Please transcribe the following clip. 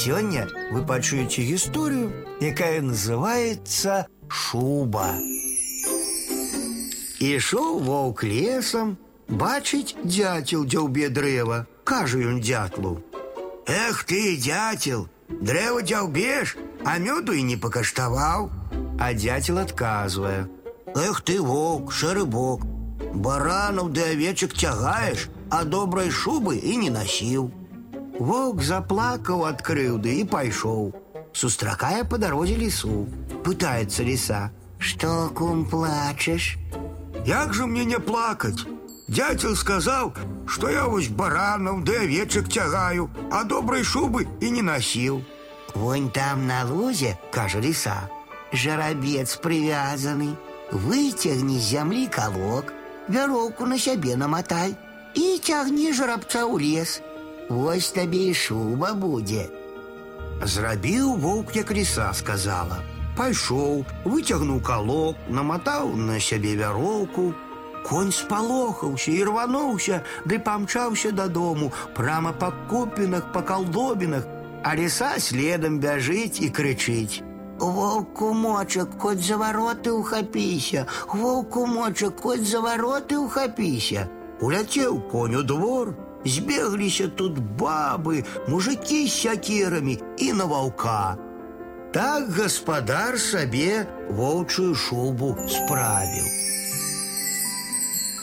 Сёння вы пачуеце гісторыю, якая называется шуба. Ішоў воўк лесам, бачыць дзяцел дзяўбе дрэва, кажа ён дятлу: « Эх ты, дятел, дрэва дзяўбеш, а мёду і не пакаштаваў. А дятел адказвае: « Эх ты, воўк, шэры бок, баранаў ды авечак цягаеш, а добрай шубы і не насіў. Воўк заплакаў ад крыўды і пайшоў. Сустракае па дарозе лісу. Пытаецца ліса: « Што кум плачаш? Як же мне не плакаць? Дятел сказаў, што я вось баранаў ды авечак цягаю, а добрай шубы і не насіў. Вонь там на лузе, кажа ліса, жарабец прывязаны. Выцягні з зямлі калок, вяроўку на сябе наматай і цягні жарабца ў лес. Вось табе і шуба будзе. Зрабіў воўк, як ліса сказала. Пайшоў, выцягнуў калок, наматаў на сябе вяроўку. Конь спалохаўся і рвануўся, ды памчаўся дадому, прама па купінах, па калдобінах, а ліса следам бяжыць і крычыць. Воўку мочак, хоць за вароты ўхапіся, Воўку мочак, хоць за вароты ўхапіся. Уляцеў конь у двор, збегліся тут бабы, мужики з сякерамі і на ваўка. Так гаспадар сабе воўчую шубу справіў.